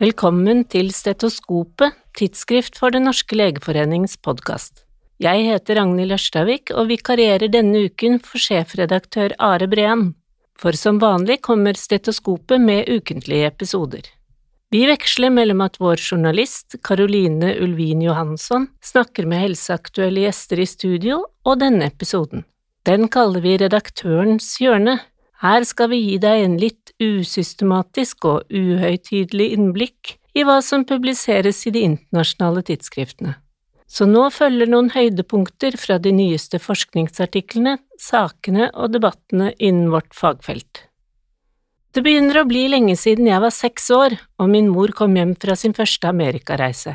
Velkommen til Stetoskopet, tidsskrift for Den norske legeforenings podkast. Jeg heter Ragnhild Ørstavik og vikarierer denne uken for sjefredaktør Are Breen, for som vanlig kommer Stetoskopet med ukentlige episoder. Vi veksler mellom at vår journalist, Caroline Ulvin Johansson, snakker med helseaktuelle gjester i studio, og denne episoden. Den kaller vi Redaktørens hjørne, her skal vi gi deg en litt usystematisk og uhøytidelig innblikk i hva som publiseres i de internasjonale tidsskriftene. Så nå følger noen høydepunkter fra de nyeste forskningsartiklene, sakene og debattene innen vårt fagfelt. Det begynner å bli lenge siden jeg var seks år og min mor kom hjem fra sin første amerikareise.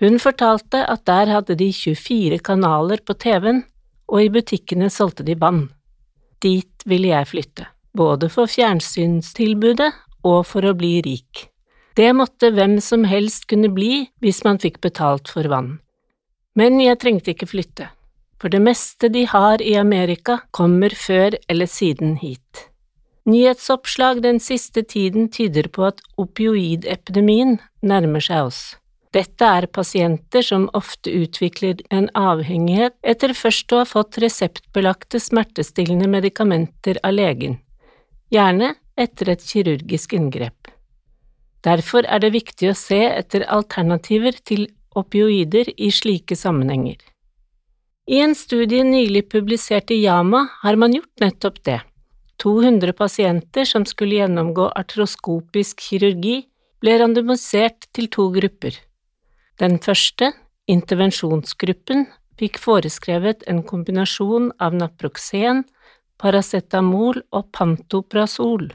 Hun fortalte at der hadde de 24 kanaler på TV-en, og i butikkene solgte de vann. Dit ville jeg flytte, både for fjernsynstilbudet og for å bli rik. Det måtte hvem som helst kunne bli hvis man fikk betalt for vann. Men jeg trengte ikke flytte, for det meste de har i Amerika, kommer før eller siden hit. Nyhetsoppslag den siste tiden tyder på at opioidepidemien nærmer seg oss. Dette er pasienter som ofte utvikler en avhengighet etter først å ha fått reseptbelagte smertestillende medikamenter av legen, gjerne etter et kirurgisk inngrep. Derfor er det viktig å se etter alternativer til opioider i slike sammenhenger. I en studie nylig publisert i Yama har man gjort nettopp det. 200 pasienter som skulle gjennomgå artroskopisk kirurgi, ble randomisert til to grupper. Den første, intervensjonsgruppen, fikk foreskrevet en kombinasjon av naproxen, paracetamol og pantoprazol.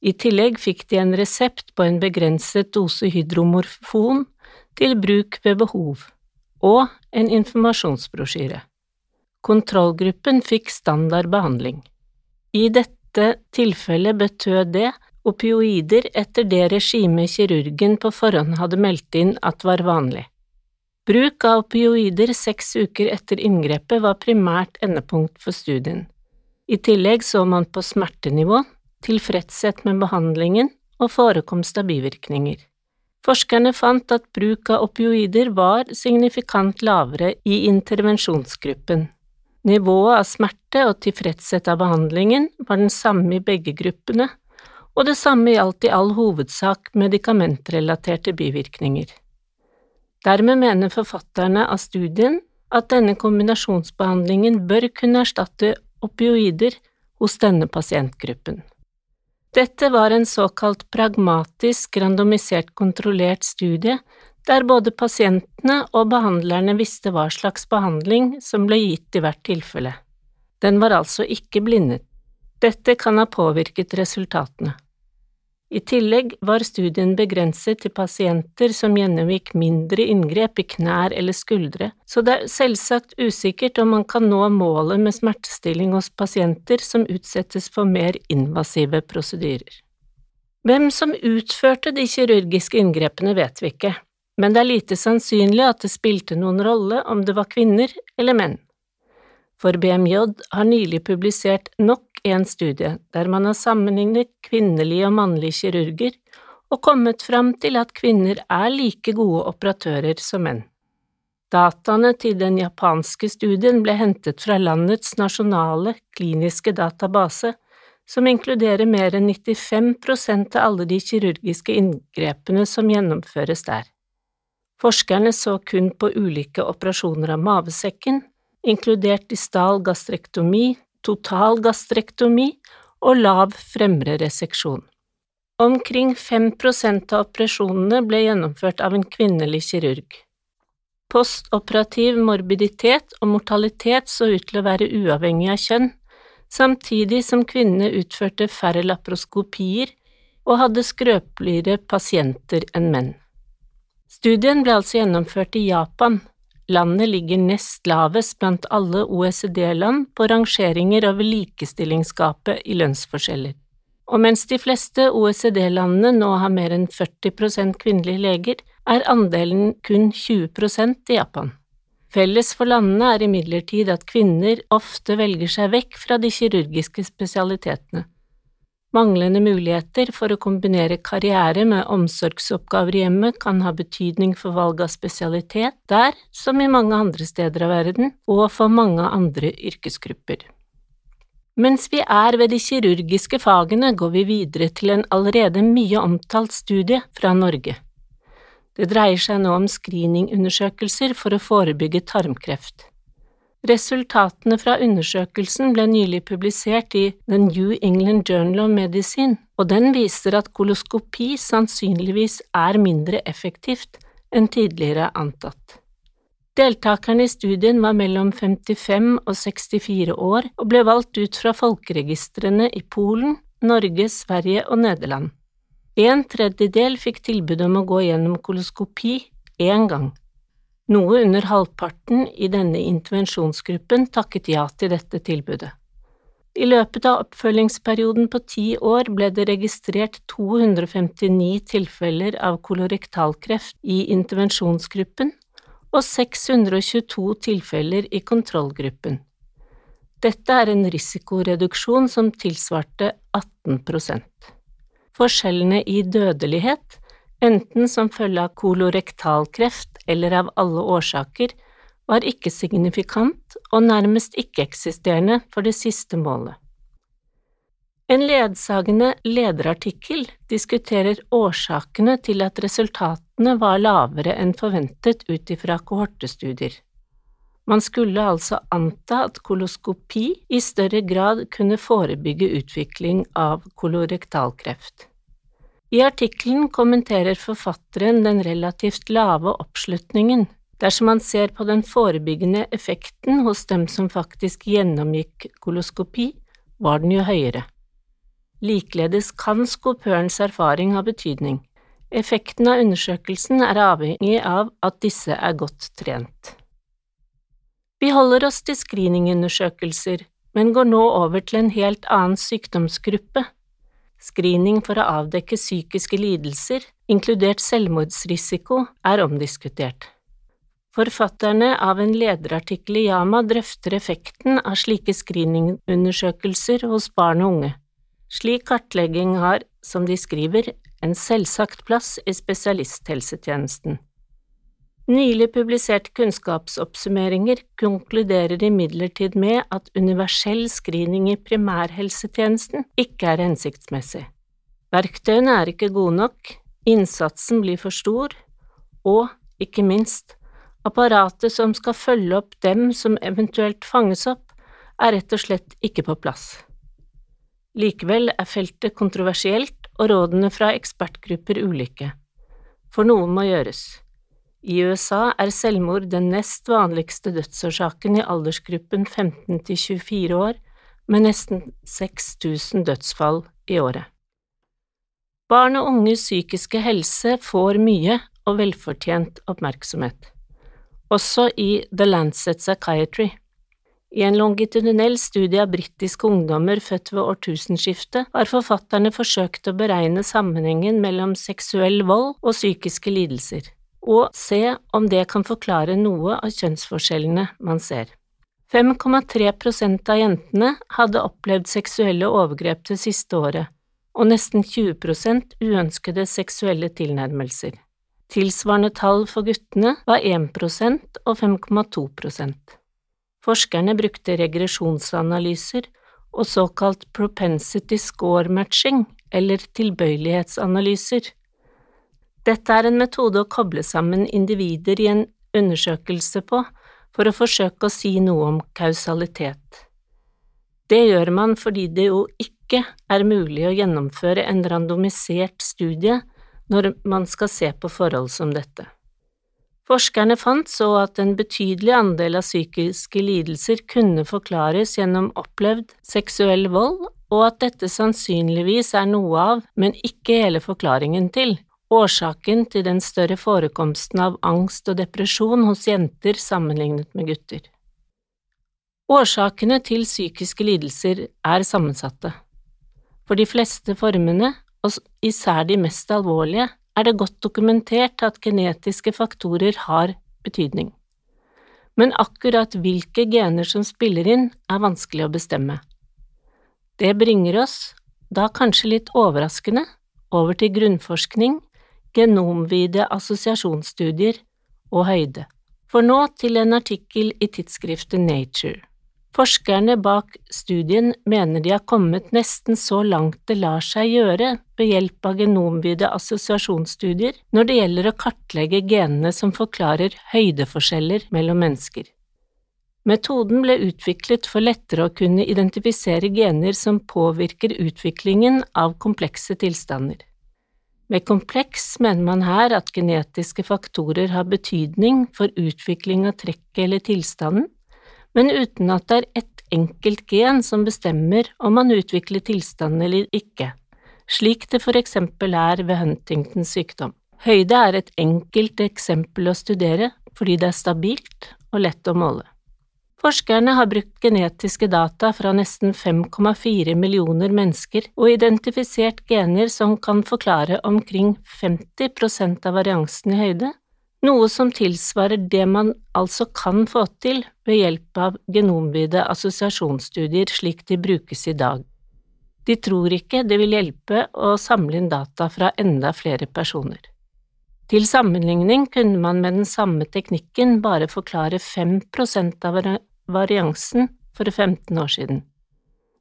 I tillegg fikk de en resept på en begrenset dose hydromorfon til bruk ved behov, og en informasjonsbrosjyre. Kontrollgruppen fikk standard behandling. I dette tilfellet betød det opioider etter det regimet kirurgen på forhånd hadde meldt inn at var vanlig. Bruk av opioider seks uker etter inngrepet var primært endepunkt for studien. I tillegg så man på smertenivå, tilfredshet med behandlingen og forekomst av bivirkninger. Forskerne fant at bruk av opioider var signifikant lavere i intervensjonsgruppen. Nivået av smerte og tilfredshet av behandlingen var den samme i begge gruppene, og det samme gjaldt i all hovedsak medikamentrelaterte bivirkninger. Dermed mener forfatterne av studien at denne kombinasjonsbehandlingen bør kunne erstatte opioider hos denne pasientgruppen. Dette var en såkalt pragmatisk, randomisert kontrollert studie der både pasientene og behandlerne visste hva slags behandling som ble gitt i hvert tilfelle. Den var altså ikke blindet. Dette kan ha påvirket resultatene. I tillegg var studien begrenset til pasienter som gjennomgikk mindre inngrep i knær eller skuldre, så det er selvsagt usikkert om man kan nå målet med smertestilling hos pasienter som utsettes for mer invasive prosedyrer. Hvem som utførte de kirurgiske inngrepene, vet vi ikke, men det er lite sannsynlig at det spilte noen rolle om det var kvinner eller menn for BMJ har nylig publisert nok en studie der man har sammenlignet kvinnelige og mannlige kirurger og kommet fram til at kvinner er like gode operatører som menn. Dataene til den japanske studien ble hentet fra landets nasjonale kliniske database, som inkluderer mer enn 95 prosent av alle de kirurgiske inngrepene som gjennomføres der. Forskerne så kun på ulike operasjoner av mavesekken, inkludert distal gastrektomi, total gastrektomi og lav fremre reseksjon. Omkring 5% av operasjonene ble gjennomført av en kvinnelig kirurg. Postoperativ morbiditet og mortalitet så ut til å være uavhengig av kjønn, samtidig som kvinnene utførte færre laproskopier og hadde skrøpeligere pasienter enn menn. Studien ble altså gjennomført i Japan, Landet ligger nest lavest blant alle OECD-land på rangeringer over likestillingsgapet i lønnsforskjeller. Og mens de fleste OECD-landene nå har mer enn 40% kvinnelige leger, er andelen kun 20% i Japan. Felles for landene er imidlertid at kvinner ofte velger seg vekk fra de kirurgiske spesialitetene. Manglende muligheter for å kombinere karriere med omsorgsoppgaver i hjemmet kan ha betydning for valg av spesialitet der, som i mange andre steder av verden, og for mange andre yrkesgrupper. Mens vi er ved de kirurgiske fagene, går vi videre til en allerede mye omtalt studie fra Norge. Det dreier seg nå om screeningundersøkelser for å forebygge tarmkreft. Resultatene fra undersøkelsen ble nylig publisert i The New England Journal of Medicine, og den viser at koloskopi sannsynligvis er mindre effektivt enn tidligere antatt. Deltakerne i studien var mellom 55 og 64 år og ble valgt ut fra folkeregistrene i Polen, Norge, Sverige og Nederland. En tredjedel fikk tilbud om å gå gjennom koloskopi én gang. Noe under halvparten i denne intervensjonsgruppen takket ja til dette tilbudet. I løpet av oppfølgingsperioden på ti år ble det registrert 259 tilfeller av kolorektalkreft i intervensjonsgruppen og 622 tilfeller i kontrollgruppen. Dette er en risikoreduksjon som tilsvarte 18% Forskjellene i dødelighet enten som følge av kolorektalkreft eller av alle årsaker, var ikke signifikant og nærmest ikke-eksisterende for det siste målet. En ledsagende lederartikkel diskuterer årsakene til at resultatene var lavere enn forventet ut ifra kohortestudier. Man skulle altså anta at koloskopi i større grad kunne forebygge utvikling av kolorektalkreft. I artikkelen kommenterer forfatteren den relativt lave oppslutningen. Dersom man ser på den forebyggende effekten hos dem som faktisk gjennomgikk koloskopi, var den jo høyere. Likeledes kan skopørens erfaring ha betydning. Effekten av undersøkelsen er avhengig av at disse er godt trent. Vi holder oss til screeningundersøkelser, men går nå over til en helt annen sykdomsgruppe, Screening for å avdekke psykiske lidelser, inkludert selvmordsrisiko, er omdiskutert. Forfatterne av en lederartikkel i Yama drøfter effekten av slike screeningundersøkelser hos barn og unge. Slik kartlegging har, som de skriver, en selvsagt plass i spesialisthelsetjenesten. Nylig publiserte kunnskapsoppsummeringer konkluderer imidlertid med at universell screening i primærhelsetjenesten ikke er hensiktsmessig. Verktøyene er ikke gode nok, innsatsen blir for stor, og, ikke minst, apparatet som skal følge opp dem som eventuelt fanges opp, er rett og slett ikke på plass. Likevel er feltet kontroversielt og rådene fra ekspertgrupper ulike, for noe må gjøres. I USA er selvmord den nest vanligste dødsårsaken i aldersgruppen 15 til 24 år, med nesten 6000 dødsfall i året. Barn og unges psykiske helse får mye og velfortjent oppmerksomhet, også i The Lancet Psychiatry. I en longitudinell studie av britiske ungdommer født ved årtusenskiftet har forfatterne forsøkt å beregne sammenhengen mellom seksuell vold og psykiske lidelser og se om det kan forklare noe av kjønnsforskjellene man ser. 5,3% av jentene hadde opplevd seksuelle overgrep det siste året, og nesten 20% uønskede seksuelle tilnærmelser. Tilsvarende tall for guttene var 1% og 5,2% Forskerne brukte regresjonsanalyser og såkalt propensity score matching, eller tilbøyelighetsanalyser, dette er en metode å koble sammen individer i en undersøkelse på for å forsøke å si noe om kausalitet. Det gjør man fordi det jo ikke er mulig å gjennomføre en randomisert studie når man skal se på forhold som dette. Forskerne fant så at en betydelig andel av psykiske lidelser kunne forklares gjennom opplevd seksuell vold, og at dette sannsynligvis er noe av, men ikke hele forklaringen til, årsaken til den større forekomsten av angst og depresjon hos jenter sammenlignet med gutter. Årsakene til psykiske lidelser er sammensatte. For de fleste formene, og især de mest alvorlige, er det godt dokumentert at genetiske faktorer har betydning. Men akkurat hvilke gener som spiller inn, er vanskelig å bestemme. Det bringer oss, da kanskje litt overraskende, over til grunnforskning, genomvide assosiasjonsstudier og høyde. For nå til en artikkel i tidsskriftet Nature. Forskerne bak studien mener de har kommet nesten så langt det lar seg gjøre ved hjelp av genomvide assosiasjonsstudier når det gjelder å kartlegge genene som forklarer høydeforskjeller mellom mennesker. Metoden ble utviklet for lettere å kunne identifisere gener som påvirker utviklingen av komplekse tilstander. Med kompleks mener man her at genetiske faktorer har betydning for utvikling av trekket eller tilstanden, men uten at det er ett enkelt gen som bestemmer om man utvikler tilstanden eller ikke, slik det for eksempel er ved Huntingtons sykdom. Høyde er et enkelt eksempel å studere fordi det er stabilt og lett å måle. Forskerne har brukt genetiske data fra nesten 5,4 millioner mennesker og identifisert gener som kan forklare omkring 50 prosent av variansen i høyde, noe som tilsvarer det man altså kan få til ved hjelp av genomvide assosiasjonsstudier slik de brukes i dag. De tror ikke det vil hjelpe å samle inn data fra enda flere personer. Til sammenligning kunne man med den samme teknikken bare forklare 5% av variansen for 15 år siden.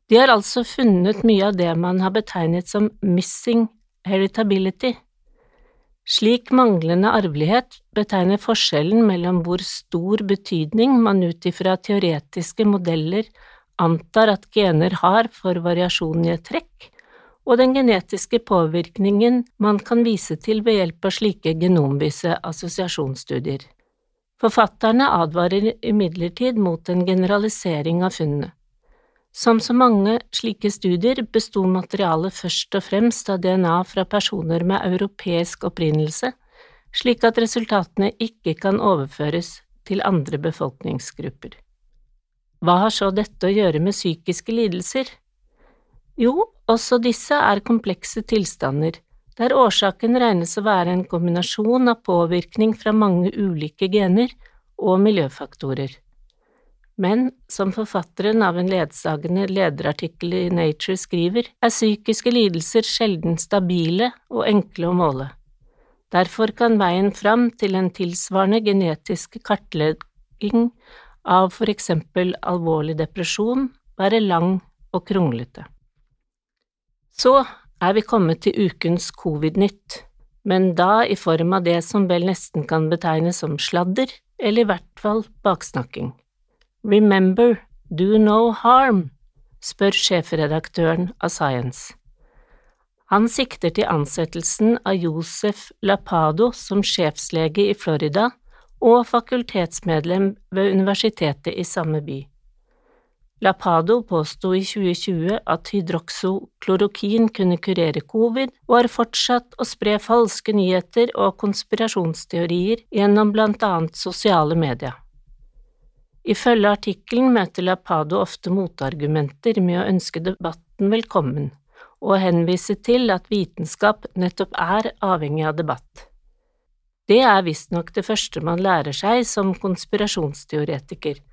De har altså funnet mye av det man har betegnet som missing heritability. Slik manglende arvelighet betegner forskjellen mellom hvor stor betydning man ut ifra teoretiske modeller antar at gener har for variasjon i et trekk, og den genetiske påvirkningen man kan vise til ved hjelp av slike genomvise assosiasjonsstudier. Forfatterne advarer imidlertid mot en generalisering av funnene. Som så mange slike studier besto materialet først og fremst av DNA fra personer med europeisk opprinnelse, slik at resultatene ikke kan overføres til andre befolkningsgrupper. Hva har så dette å gjøre med psykiske lidelser? Jo, også disse er komplekse tilstander, der årsaken regnes å være en kombinasjon av påvirkning fra mange ulike gener og miljøfaktorer. Men som forfatteren av en ledsagende lederartikkel i Nature skriver, er psykiske lidelser sjelden stabile og enkle å måle. Derfor kan veien fram til en tilsvarende genetisk kartlegging av for eksempel alvorlig depresjon være lang og kronglete. Så er vi kommet til ukens covid-nytt, men da i form av det som vel nesten kan betegnes som sladder, eller i hvert fall baksnakking. Remember, do no harm, spør sjefredaktøren av Science. Han sikter til ansettelsen av Josef Lapado som sjefslege i Florida og fakultetsmedlem ved universitetet i samme by. Lapado påsto i 2020 at hydroksoklorokin kunne kurere covid, og har fortsatt å spre falske nyheter og konspirasjonsteorier gjennom blant annet sosiale medier. Ifølge artikkelen møter Lapado ofte motargumenter med å ønske debatten velkommen, og henvise til at vitenskap nettopp er avhengig av debatt. Det er visstnok det første man lærer seg som konspirasjonsteoretiker,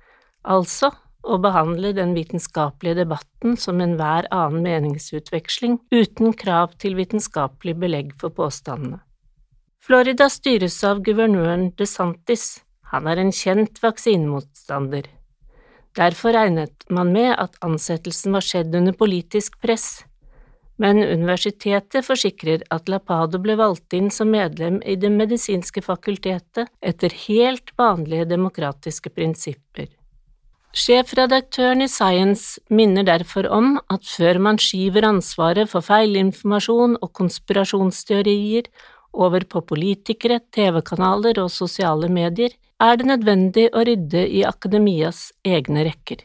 altså å behandle den vitenskapelige debatten som enhver annen meningsutveksling, uten krav til vitenskapelig belegg for påstandene. Florida styres av guvernøren DeSantis, han er en kjent vaksinemotstander. Derfor regnet man med at ansettelsen var skjedd under politisk press, men universitetet forsikrer at Lapado ble valgt inn som medlem i Det medisinske fakultetet etter helt vanlige demokratiske prinsipper. Sjefredaktøren i Science minner derfor om at før man skyver ansvaret for feilinformasjon og konspirasjonsteorier over på politikere, TV-kanaler og sosiale medier, er det nødvendig å rydde i akademias egne rekker.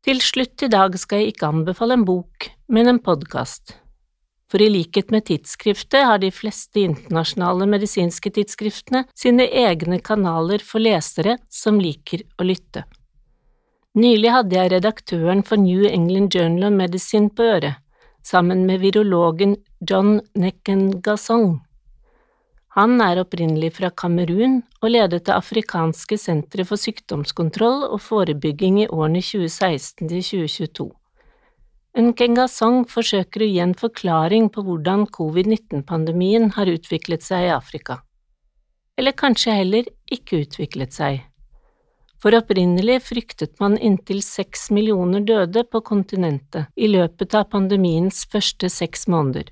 Til slutt i dag skal jeg ikke anbefale en bok, men en podkast. For i likhet med tidsskriftet har de fleste internasjonale medisinske tidsskriftene sine egne kanaler for lesere som liker å lytte. Nylig hadde jeg redaktøren for New England Journal of Medicine på øret, sammen med virologen John Neckengasong. Han er opprinnelig fra Kamerun og ledet det afrikanske senteret for sykdomskontroll og forebygging i årene 2016 til 2022. Nkengasong forsøker å gi en forklaring på hvordan covid-19-pandemien har utviklet seg i Afrika. Eller kanskje heller ikke utviklet seg. For opprinnelig fryktet man inntil seks millioner døde på kontinentet i løpet av pandemiens første seks måneder.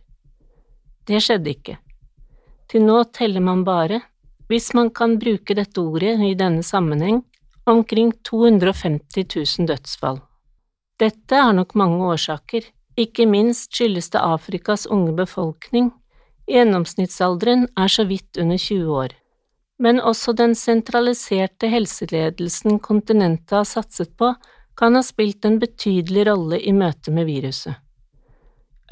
Det skjedde ikke. Til nå teller man bare, hvis man kan bruke dette ordet i denne sammenheng, omkring 250 000 dødsfall. Dette har nok mange årsaker, ikke minst skyldes det Afrikas unge befolkning, gjennomsnittsalderen er så vidt under 20 år. Men også den sentraliserte helseledelsen kontinentet har satset på, kan ha spilt en betydelig rolle i møte med viruset.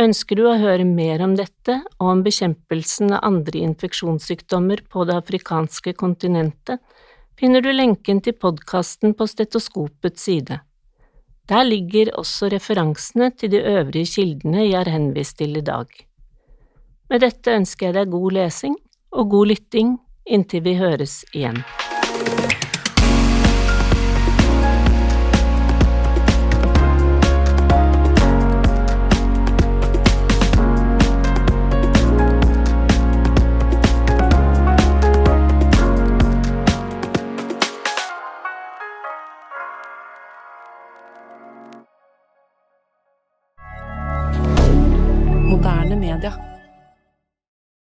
Ønsker du å høre mer om dette og om bekjempelsen av andre infeksjonssykdommer på det afrikanske kontinentet, finner du lenken til podkasten på Stetoskopets side. Der ligger også referansene til de øvrige kildene jeg har henvist til i dag. Med dette ønsker jeg deg god lesing og god lytting inntil vi høres igjen.